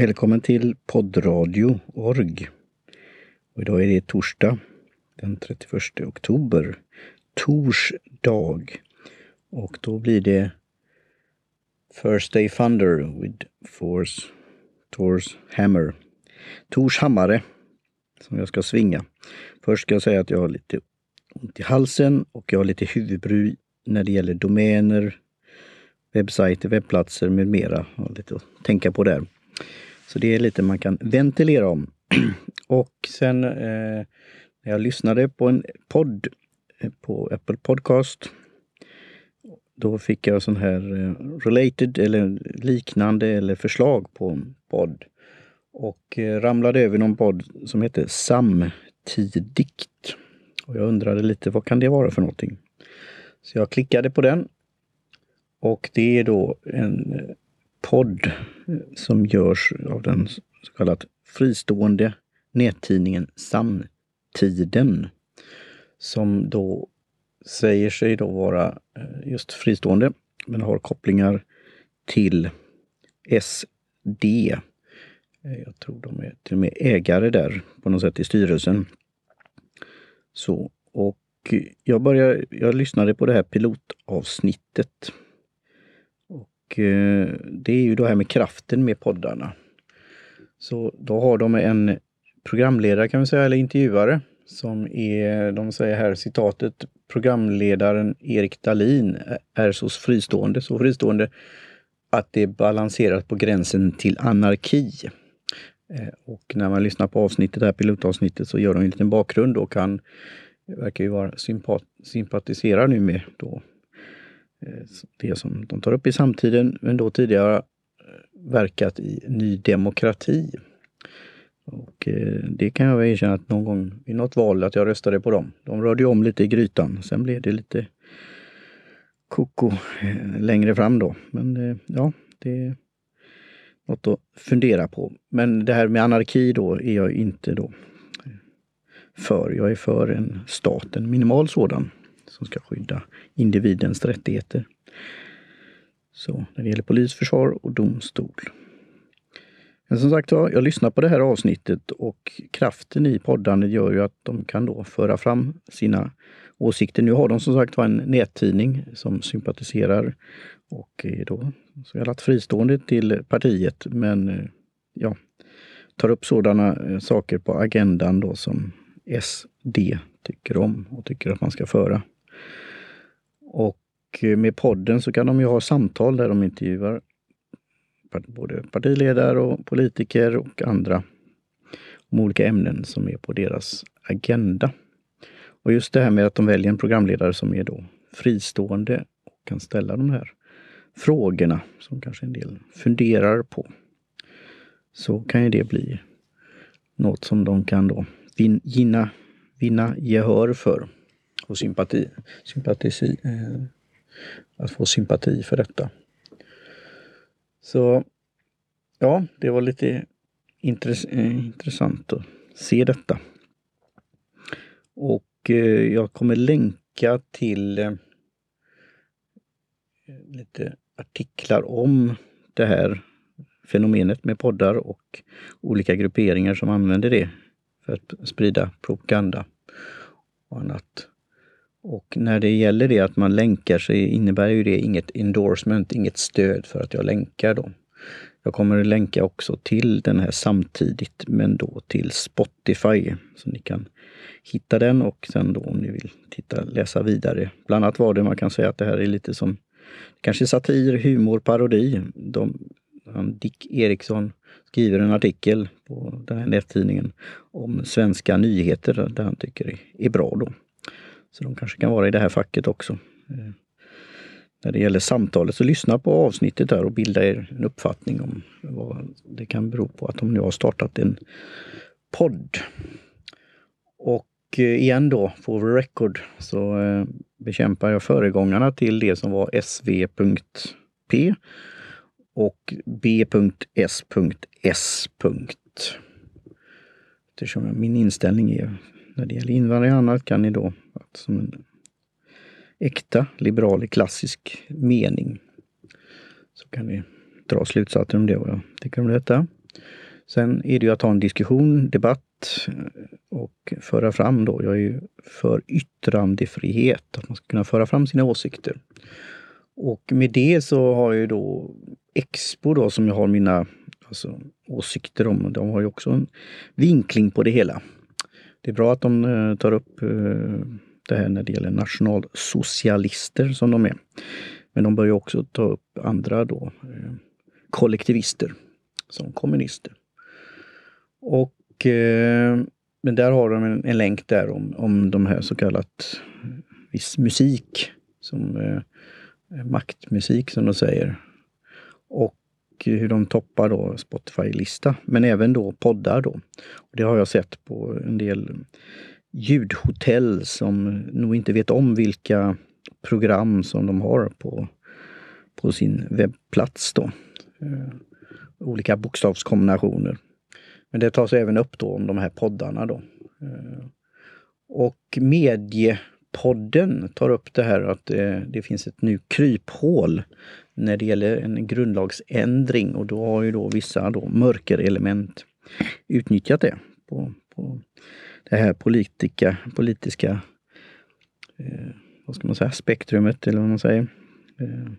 Välkommen till poddradio.org. Och idag är det torsdag den 31 oktober. Torsdag. Och då blir det First Day Thunder with Force Tors Hammer. Tors hammare som jag ska svinga. Först ska jag säga att jag har lite ont i halsen och jag har lite huvudbry när det gäller domäner, webbsajter, webbplatser med mera. Jag har lite att tänka på där. Så det är lite man kan ventilera om. Och sen eh, när jag lyssnade på en podd eh, på Apple Podcast då fick jag sån här eh, related eller liknande eller förslag på en podd. Och eh, ramlade över någon podd som heter Samtidigt. Och jag undrade lite vad kan det vara för någonting? Så jag klickade på den. Och det är då en eh, podd som görs av den så kallat fristående nättidningen Samtiden. Som då säger sig då vara eh, just fristående men har kopplingar till SD. Eh, jag tror de är till och med ägare där på något sätt i styrelsen. Så, och jag, började, jag lyssnade på det här pilotavsnittet. Eh, det är ju det här med kraften med poddarna. Så då har de en programledare kan vi säga, eller intervjuare, som är, de säger här citatet, programledaren Erik Dahlin är så fristående, så fristående att det är balanserat på gränsen till anarki. Eh, och när man lyssnar på avsnittet, det här pilotavsnittet, så gör de en liten bakgrund och han verkar ju vara sympat sympatisera nu med då Eh, det som de tar upp i samtiden, men då tidigare eh, verkat i Ny Demokrati. Och eh, det kan jag väl erkänna att någon gång i något val att jag röstade på dem. De rörde om lite i grytan. Sen blev det lite koko längre fram då. Men ja, det är något att fundera på. Men det här med anarki då är jag inte då för. Jag är för en stat, en minimal sådan, som ska skydda individens rättigheter. Så när det gäller polis, försvar och domstol. Men som sagt var, jag lyssnar på det här avsnittet och kraften i poddandet gör ju att de kan då föra fram sina åsikter. Nu har de som sagt en nättidning som sympatiserar och är då så kallat fristående till partiet men eh, ja, tar upp sådana eh, saker på agendan då som SD tycker om och tycker att man ska föra. Och eh, med podden så kan de ju ha samtal där de intervjuar både partiledare och politiker och andra om olika ämnen som är på deras agenda. Och just det här med att de väljer en programledare som är då fristående och kan ställa de här frågorna som kanske en del funderar på. Så kan ju det bli något som de kan då vinna, vinna gehör för få sympati, sympati, eh, att få sympati för detta. Så ja, det var lite intress eh, intressant att se detta. Och eh, jag kommer länka till eh, lite artiklar om det här fenomenet med poddar och olika grupperingar som använder det för att sprida propaganda och annat. Och när det gäller det att man länkar så innebär ju det inget endorsement, inget stöd för att jag länkar då. Jag kommer att länka också till den här samtidigt, men då till Spotify. Så ni kan hitta den och sen då om ni vill titta, läsa vidare. Bland annat var det man kan säga att det här är lite som kanske satir, humor, parodi. De, Dick Eriksson skriver en artikel på den här nättidningen om svenska nyheter där han tycker det är bra då. Så de kanske kan vara i det här facket också. Eh, när det gäller samtalet, så lyssna på avsnittet där och bilda er en uppfattning om vad det kan bero på att de nu har startat en podd. Och eh, igen då, for the record, så eh, bekämpar jag föregångarna till det som var sv.p och b.s.s. Eftersom min inställning är när det gäller invandring och annat kan ni då, som en äkta liberal i klassisk mening, så kan ni dra slutsatser om det och vad jag tycker om detta. Sen är det ju att ha en diskussion, debatt eh, och föra fram då. Jag är ju för yttrandefrihet, att man ska kunna föra fram sina åsikter. Och med det så har jag ju då Expo då som jag har mina alltså, åsikter om. De har ju också en vinkling på det hela. Det är bra att de eh, tar upp eh, det här när det gäller nationalsocialister som de är. Men de börjar också ta upp andra då, eh, kollektivister som kommunister. Och eh, men där har de en, en, länk där om, om de här så kallat viss musik, som eh, maktmusik som de säger. Och hur de toppar då Spotify-lista, men även då poddar då. Och det har jag sett på en del ljudhotell som nog inte vet om vilka program som de har på, på sin webbplats. Då. Eh, olika bokstavskombinationer. Men det tas även upp då om de här poddarna då. Eh, och Mediepodden tar upp det här att det, det finns ett nu kryphål när det gäller en grundlagsändring och då har ju då vissa då mörkerelement utnyttjat det på, på det här politika, politiska eh, vad ska man säga, spektrumet eller vad man säger. Eh,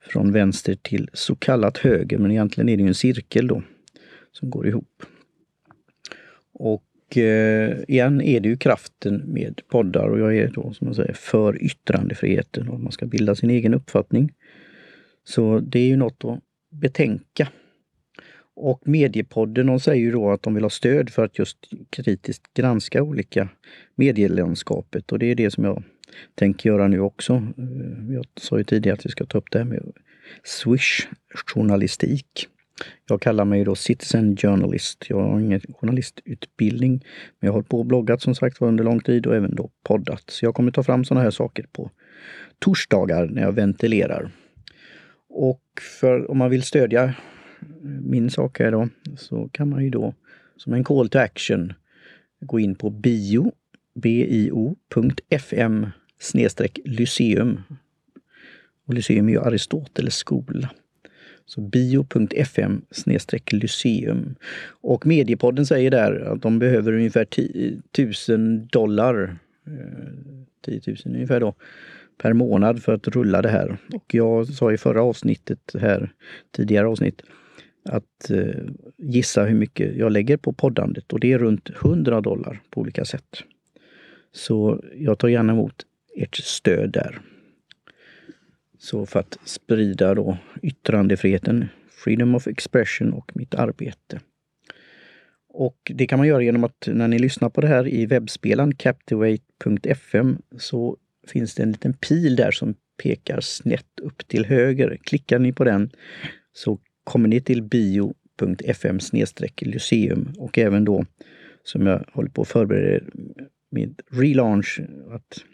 från vänster till så kallat höger, men egentligen är det ju en cirkel då som går ihop. Och eh, igen är det ju kraften med poddar och jag är då som jag säger för yttrandefriheten och man ska bilda sin egen uppfattning. Så det är ju något att betänka. Och Mediepodden de säger ju då att de vill ha stöd för att just kritiskt granska olika medielandskapet och det är det som jag tänker göra nu också. Eh, jag sa ju tidigare att vi ska ta upp det här med Swish-journalistik. Jag kallar mig då Citizen Journalist. Jag har ingen journalistutbildning, men jag har hållit på och bloggat som sagt var under lång tid och även då poddat. Så jag kommer ta fram sådana här saker på torsdagar när jag ventilerar. Och för om man vill stödja min sak här då, så kan man ju då som en call to action gå in på bio, bio.fm snedstreck lyceum. Och Lyceum är ju Aristoteles skola. Så bio.fm snedstreck lyceum. Och Mediepodden säger där att de behöver ungefär 1000 dollar, eh, 10 000 ungefär då, per månad för att rulla det här. Och jag sa i förra avsnittet här, tidigare avsnitt, att eh, gissa hur mycket jag lägger på poddandet och det är runt 100 dollar på olika sätt. Så jag tar gärna emot ert stöd där. Så för att sprida då yttrandefriheten, freedom of expression och mitt arbete. Och det kan man göra genom att när ni lyssnar på det här i webbspelaren captivate.fm så finns det en liten pil där som pekar snett upp till höger. Klickar ni på den så kommer ni till bio.fm lyceum och även då som jag håller på att förbereda med relaunch, att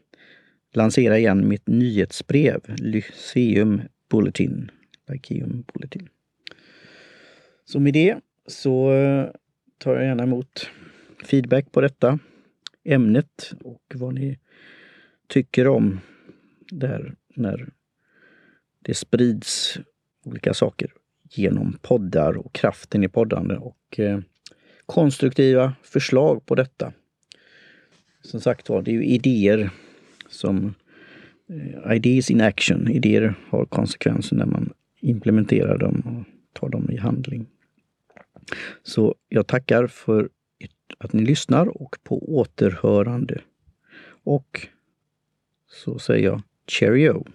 lansera igen mitt nyhetsbrev, Lyceum Bulletin. Lyceum Bulletin. Så med det så eh, tar jag gärna emot feedback på detta ämnet och vad ni tycker om där när det sprids olika saker genom poddar och kraften i poddande och eh, konstruktiva förslag på detta. Som sagt var, det är ju idéer som eh, Ideas in action. Idéer har konsekvenser när man implementerar dem och tar dem i handling. Så jag tackar för att ni lyssnar och på återhörande. Och så säger jag cheerio!